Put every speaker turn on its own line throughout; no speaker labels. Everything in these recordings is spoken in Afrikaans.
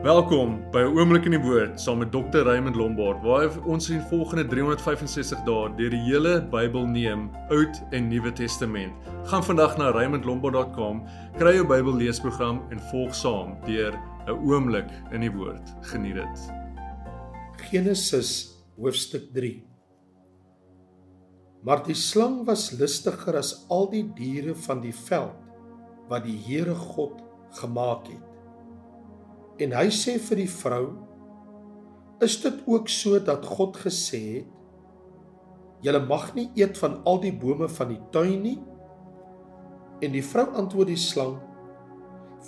Welkom by 'n oomblik in die woord saam met Dr. Raymond Lombard waar ons in volgende 365 dae deur die hele Bybel neem, Oud en Nuwe Testament. Gaan vandag na raymondlombard.com, kry jou Bybel leesprogram en volg saam deur 'n oomblik in die woord. Geniet dit.
Genesis hoofstuk 3. Maar die slang was listiger as al die diere van die veld wat die Here God gemaak het. En hy sê vir die vrou: "Is dit ook so dat God gesê het: Julle mag nie eet van al die bome van die tuin nie?" En die vrou antwoord die slang: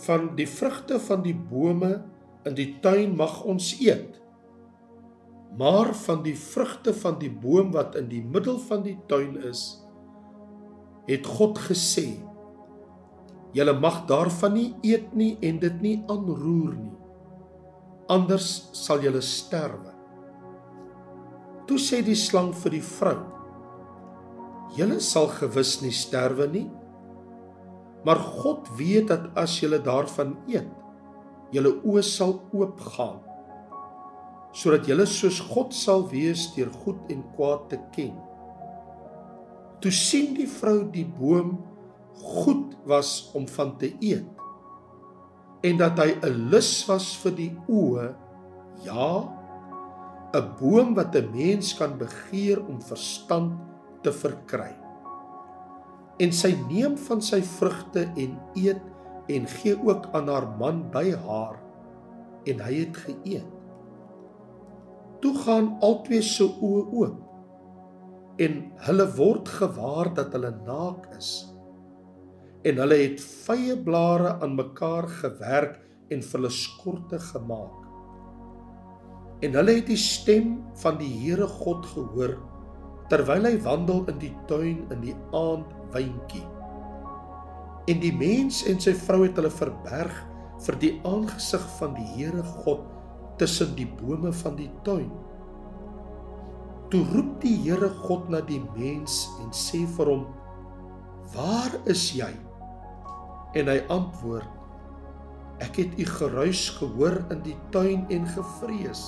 "Van die vrugte van die bome in die tuin mag ons eet. Maar van die vrugte van die boom wat in die middel van die tuin is, het God gesê: Julle mag daarvan nie eet nie en dit nie aanroer nie. Anders sal julle sterwe. Toe sê die slang vir die vrou: Julle sal gewis nie sterwe nie. Maar God weet dat as julle daarvan eet, julle oë sal oopgaan sodat julle soos God sal wees deur goed en kwaad te ken. Toe sien die vrou die boom goed was om van te eet en dat hy 'n lus was vir die oë ja 'n boom wat 'n mens kan begeer om verstand te verkry. En sy neem van sy vrugte en eet en gee ook aan haar man by haar en hy het geëet. Toe gaan albei se oë oop en hulle word gewaar dat hulle naak is en hulle het vye blare aan mekaar gewerk en vir hulle skorte gemaak. En hulle het die stem van die Here God gehoor terwyl hy wandel in die tuin in die aand wyntjie. En die mens en sy vrou het hulle verberg vir die aangesig van die Here God tussen die bome van die tuin. Toe roep die Here God na die mens en sê vir hom: "Waar is jy?" En hy antwoord: Ek het u geruis gehoor in die tuin en gevrees,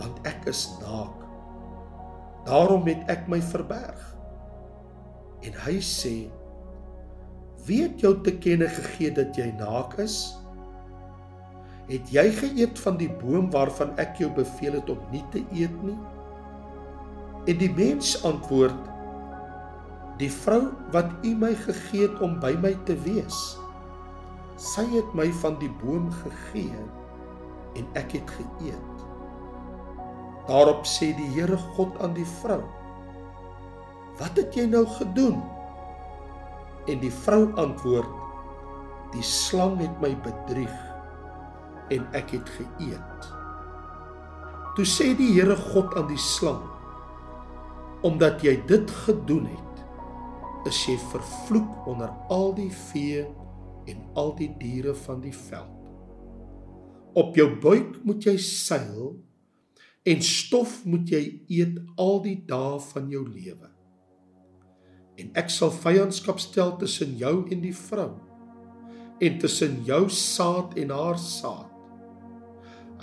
want ek is naak. Daarom het ek my verberg. En hy sê: Wie het jou te kenne gegee dat jy naak is? Het jy geëet van die boom waarvan ek jou beveel het om nie te eet nie? En die mens antwoord: Die vrou wat U my gegee het om by my te wees, sy het my van die boom gegee en ek het geëet. Daarop sê die Here God aan die vrou: Wat het jy nou gedoen? En die vrou antwoord: Die slang het my bedrieg en ek het geëet. Toe sê die Here God aan die slang: Omdat jy dit gedoen het, is jy vervloek onder al die vee en al die diere van die veld. Op jou buik moet jy seil en stof moet jy eet al die dae van jou lewe. En ek sal vyandskap stel tussen jou en die vrou en tussen jou saad en haar saad.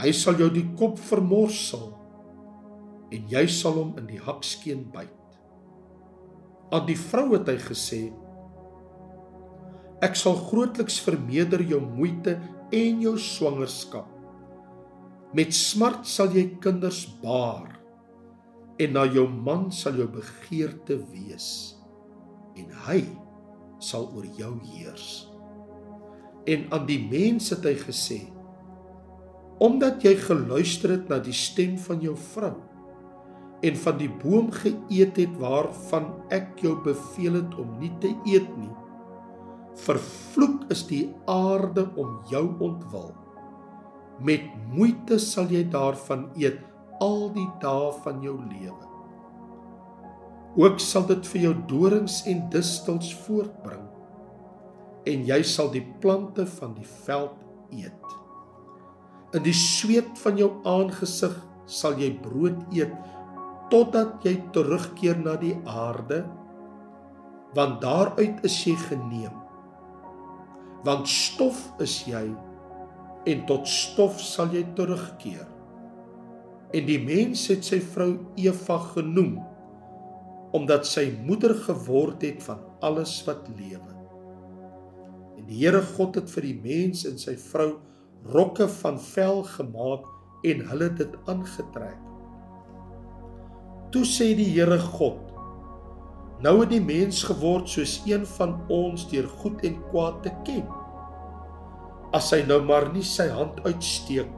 Hy sal jou die kop vermorsel en jy sal hom in die hakskeen byt. Aan die vrou het hy gesê: Ek sal grootliks vermeerder jou moeite en jou swangerskap. Met smart sal jy kinders baar en na jou man sal jou begeerte wees en hy sal oor jou heers. En aan die mense het hy gesê: Omdat jy geluister het na die stem van jou vrou en van die boom geëet het waarvan ek jou beveel het om nie te eet nie. Vervloek is die aarde om jou ontwil. Met moeite sal jy daarvan eet al die dae van jou lewe. Ook sal dit vir jou dorings en distels voortbring. En jy sal die plante van die veld eet. In die sweet van jou aangesig sal jy brood eet totdat jy terugkeer na die aarde want daaruit is jy geneem want stof is jy en tot stof sal jy terugkeer. En die mens het sy vrou Eva genoem omdat sy moeder geword het van alles wat lewe. En die Here God het vir die mens en sy vrou rokke van vel gemaak en hulle dit aangetrek. Toe sê die Here God: Nou het die mens geword soos een van ons deur goed en kwaad te ken. As hy nou maar nie sy hand uitsteek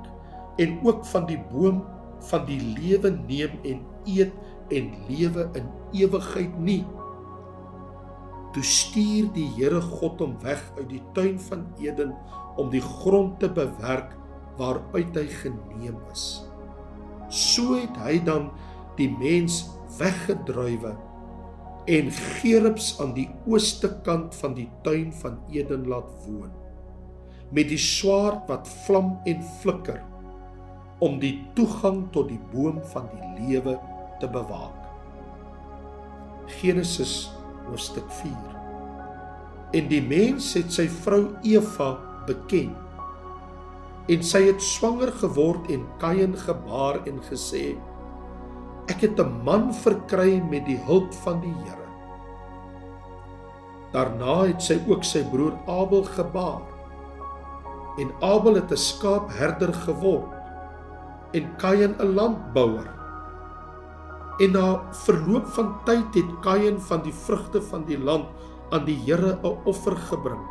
en ook van die boom van die lewe neem en eet en lewe in ewigheid nie. Toe stuur die Here God hom weg uit die tuin van Eden om die grond te bewerk waaruit hy geneem is. So het hy dan die mens weggedrywe en Gerubs aan die ooste kant van die tuin van Eden laat woon met die swaard wat vlam en flikker om die toegang tot die boom van die lewe te bewaak. Genesis hoofstuk 4. En die mens het sy vrou Eva beken. En sy het swanger geword en Kain gebaar en gesê: Ek het 'n man verkry met die hulp van die Here. Daarna het sy ook sy broer Abel gebaar. En Abel het 'n skaapherder geword en Kain 'n landbouer. En na verloop van tyd het Kain van die vrugte van die land aan die Here 'n offer gebring.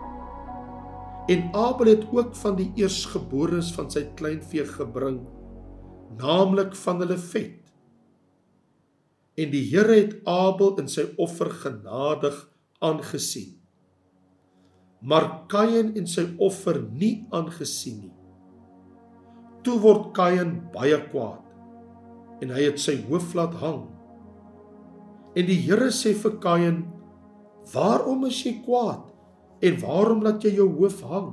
En Abel het ook van die eersgeborenes van sy kleinvee gebring, naamlik van hulle vet. En die Here het Abel in sy offer genadig aangesien. Maar Kain en sy offer nie aangesien nie. Toe word Kain baie kwaad en hy het sy hoof laat hang. En die Here sê vir Kain: "Waarom is jy kwaad en waarom laat jy jou hoof hang?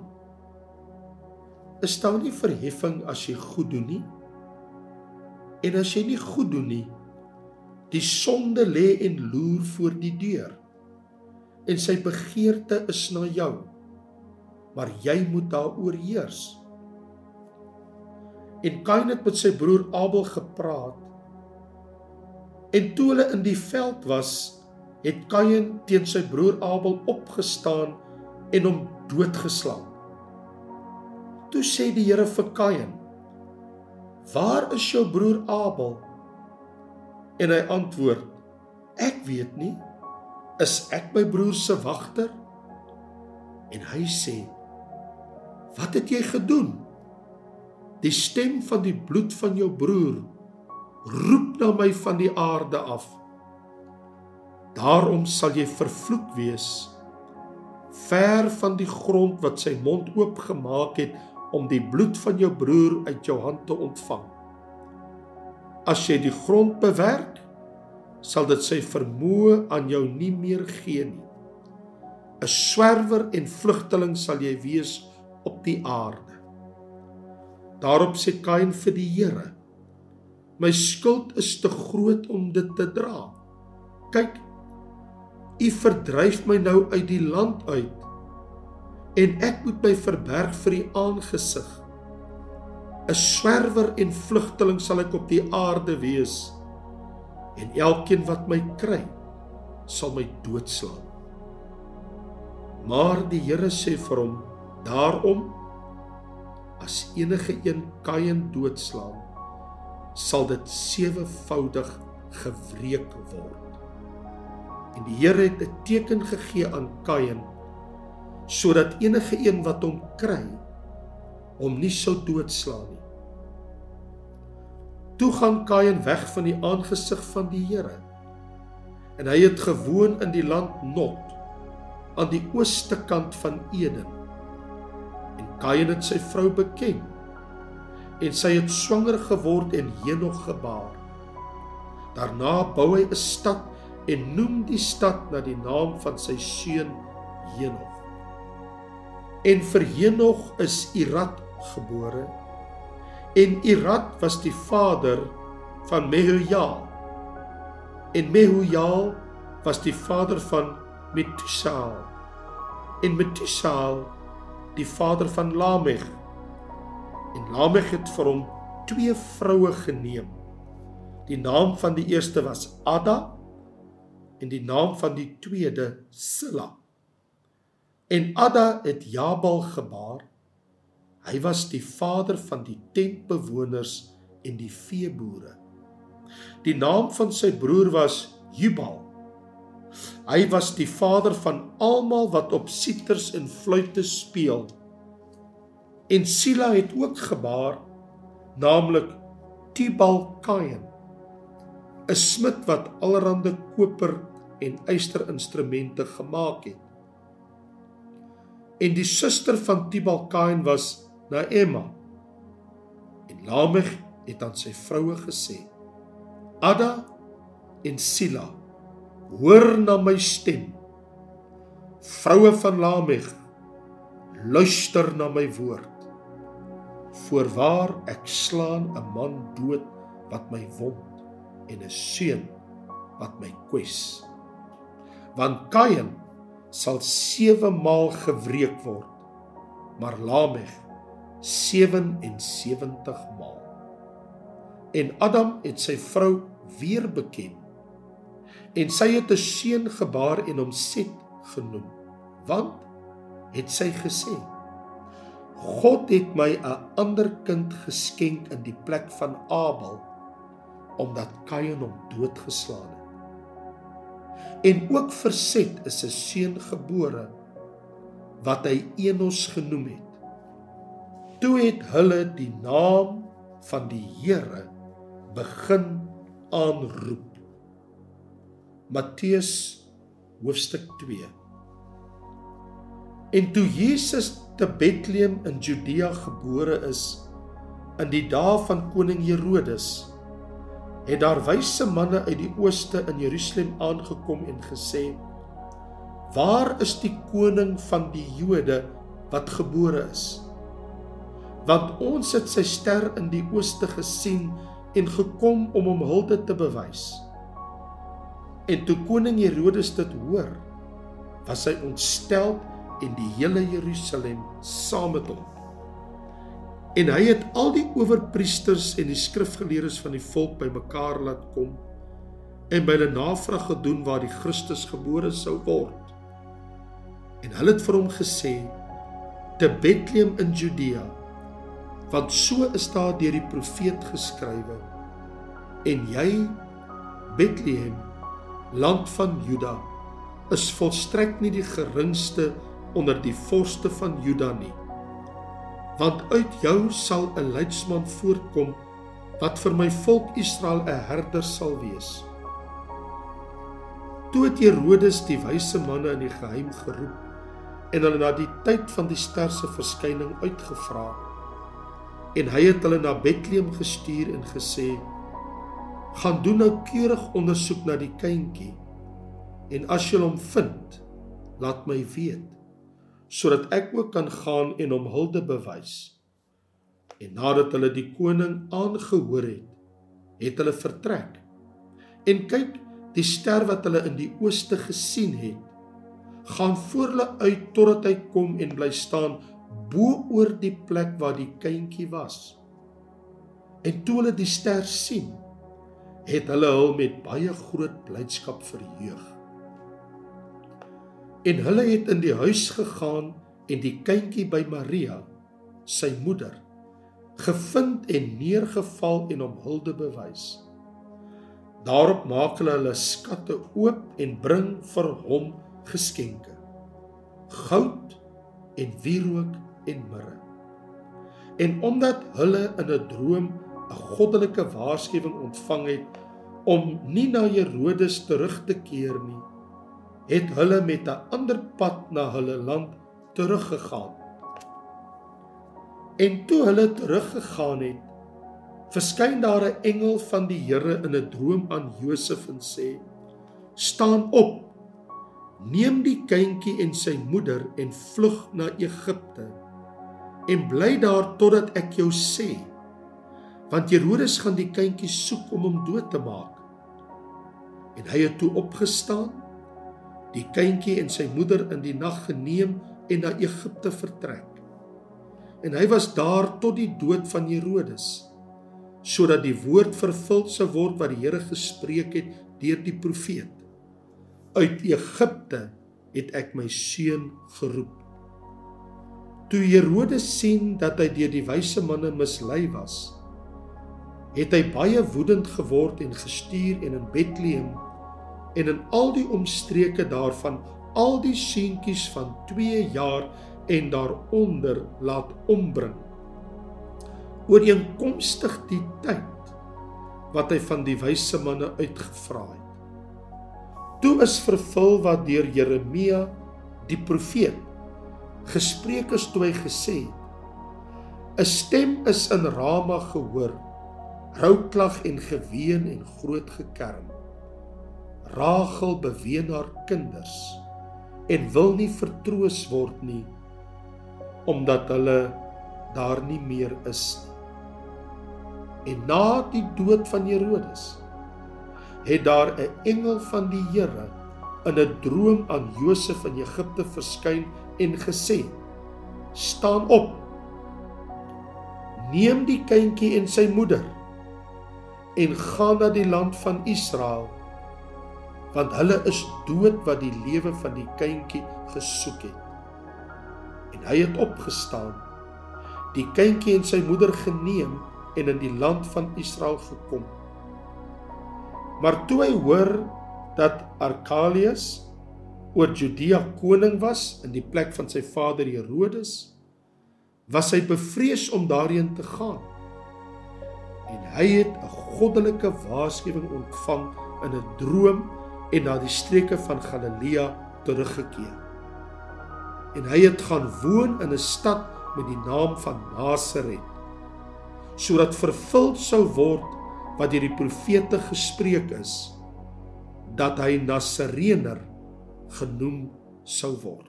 Is daar nie verheffing as jy goed doen nie? En as jy nie goed doen nie, die sonde lê en loer voor die deur. En sy begeerte is na jou, maar jy moet daaroor heers." En Kain het met sy broer Abel gepraat. En toe hulle in die veld was, het Kain teen sy broer Abel opgestaan en hom doodgeslaan. Toe sê die Here vir Kain: "Waar is jou broer Abel?" En hy antwoord: "Ek weet nie. Is ek my broer se wagter?" En hy sê: "Wat het jy gedoen?" Die stem van die bloed van jou broer roep na my van die aarde af. Daarom sal jy vervloek wees ver van die grond wat sy mond oopgemaak het om die bloed van jou broer uit jou hand te ontvang. As jy die grond bewerk, sal dit sy vermoë aan jou nie meer gee nie. 'n Swerwer en vlugteling sal jy wees op die aarde. Daarop sê Kain vir die Here: My skuld is te groot om dit te dra. Kyk, U verdryf my nou uit die land uit en ek moet my verberg vir U aangesig. 'n Swerwer en vlugteling sal ek op die aarde wees en elkeen wat my kry sal my doodslaan. Maar die Here sê vir hom: Daarom as enige een Kain doodslaan, sal dit sewevoudig gewreek word. En die Here het 'n teken gegee aan Kain sodat enige een wat hom kry, hom nie sou doodslaan nie. Toe gaan Kain weg van die aangesig van die Here. En hy het gewoon in die land Not aan die ooste kant van Eden. Kain het sy vrou beken en sy het swanger geword en Henog gebaar. Daarna bou hy 'n stad en noem die stad na die naam van sy seun Henog. En vir Henog is Irad gebore en Irad was die vader van Mehujael. En Mehujael was die vader van Metusael. En Metusael die vader van Lameg En Lameg het vir hom twee vroue geneem. Die naam van die eerste was Ada en die naam van die tweede Silla. En Ada het Jabal gebaar. Hy was die vader van die tentbewoners en die veeboere. Die naam van sy broer was Jubal. Hy was die vader van almal wat op siters en fluitte speel. En Sila het ook gebaar, naamlik Tubal-Cain, 'n smid wat allerlei koper en ysterinstrumente gemaak het. En die suster van Tubal-Cain was Naema. En Lameg het aan sy vroue gesê: "Ada en Sila, hoor na my stem. Vroue van Lameg, luister na my woord. Voorwaar ek slaan 'n man dood wat my wond en 'n seun wat my kwes. Want Kain sal 7 maal gewreek word, maar Lameg 77 maal. En Adam het sy vrou weer beken. En sy het 'n seun gebaar en hom Set genoem, want het sy gesê: God het my 'n ander kind geskenk in die plek van Abel omdat Kain hom doodgeslaan het. En ook vir Set is 'n seun gebore wat hy Enos genoem het. Toe het hulle die naam van die Here begin aanroep. Matteus hoofstuk 2 En toe Jesus te Bethlehem in Judea gebore is in die dae van koning Herodes, het daar wyse manne uit die ooste in Jerusalem aangekom en gesê: Waar is die koning van die Jode wat gebore is? Want ons het sy ster in die ooste gesien en gekom om hom hulde te bewys. En toe koning Herodes dit hoor, was hy ontsteld en die hele Jerusalem saam met hom. En hy het al die owerpriesters en die skrifgeleerdes van die volk bymekaar laat kom en by hulle navraag gedoen waar die Christus gebore sou word. En hulle het vir hom gesê te Bethlehem in Judea want so is daar deur die profeet geskrywe en jy Bethlehem land van Juda is volstrek nie die geringste onder die vorste van Juda nie. Want uit jou sal 'n leidsman voortkom wat vir my volk Israel 'n herder sal wees. Toe het Herodes die wyse manne in die geheim geroep en hulle na die tyd van die ster se verskyning uitgevra. En hy het hulle na Bethlehem gestuur en gesê: "Gaan doen nou keurig ondersoek na die kindjie en as jy hom vind, laat my weet." sodat ek ook kan gaan en hom hulde bewys. En nadat hulle die koning aangehoor het, het hulle vertrek. En kyk, die ster wat hulle in die ooste gesien het, gaan voor hulle uit totdat hy kom en bly staan bo oor die plek waar die kindjie was. En toe hulle die ster sien, het hulle hul met baie groot blydskap verheug. En hulle het in die huis gegaan en die kindjie by Maria, sy moeder, gevind en neergeval en hom hulde bewys. Daarop maak hulle hulle skatte oop en bring vir hom geskenke: goud en wierook en mirre. En omdat hulle in 'n droom 'n goddelike waarskuwing ontvang het om nie na Herodes terug te keer nie, het hulle met 'n ander pad na hulle land teruggegaan. En toe hulle teruggegaan het, verskyn daar 'n engel van die Here in 'n droom aan Josef en sê: "Staan op. Neem die kindjie en sy moeder en vlug na Egipte en bly daar totdat ek jou sê, want Herodes gaan die kindjie soek om hom dood te maak." En hy het toe opgestaan die kindjie en sy moeder in die nag geneem en na Egipte vertrek. en hy was daar tot die dood van Herodes sodat die woord vervul sou word wat die Here gespreek het deur die profeet uit Egipte het ek my seun geroep. Toe Herodes sien dat hy deur die wyse manne mislei was het hy baie woedend geword en gestuur en in Bethlehem en in al die omstreke daarvan al die seentjies van 2 jaar en daaronder laat ombring ooreenkomstig die tyd wat hy van die wyse manne uitgevra het toe is vervul wat deur Jeremia die profeet gespreek is toe hy gesê het 'n stem is in Rama gehoor rouklag en geween en groot gekerm. Rachel beween haar kinders en wil nie vertroos word nie omdat hulle daar nie meer is nie. En na die dood van Herodes het daar 'n engel van die Here in 'n droom aan Josef in Egipte verskyn en gesê: "Staan op. Neem die kindjie en sy moeder en gaan na die land van Israel want hulle is dood wat die lewe van die kindjie gesoek het en hy het opgestaan die kindjie en sy moeder geneem en in die land van Israel gekom maar toe hy hoor dat Arkalius oor Judea koning was in die plek van sy vader Herodes was hy bevrees om daarheen te gaan en hy het 'n goddelike waarskuwing ontvang in 'n droom en na die streke van Galilea teruggekeer. En hy het gaan woon in 'n stad met die naam van Nasaret sodat vervul sou word wat deur die profete gespreek is dat hy Nasarener genoem sou word.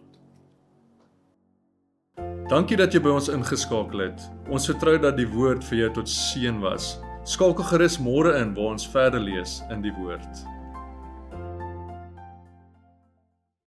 Dankie dat jy by ons ingeskakel het. Ons vertrou dat die woord vir jou tot seën was. Skakel gerus môre in waar ons verder lees in die woord.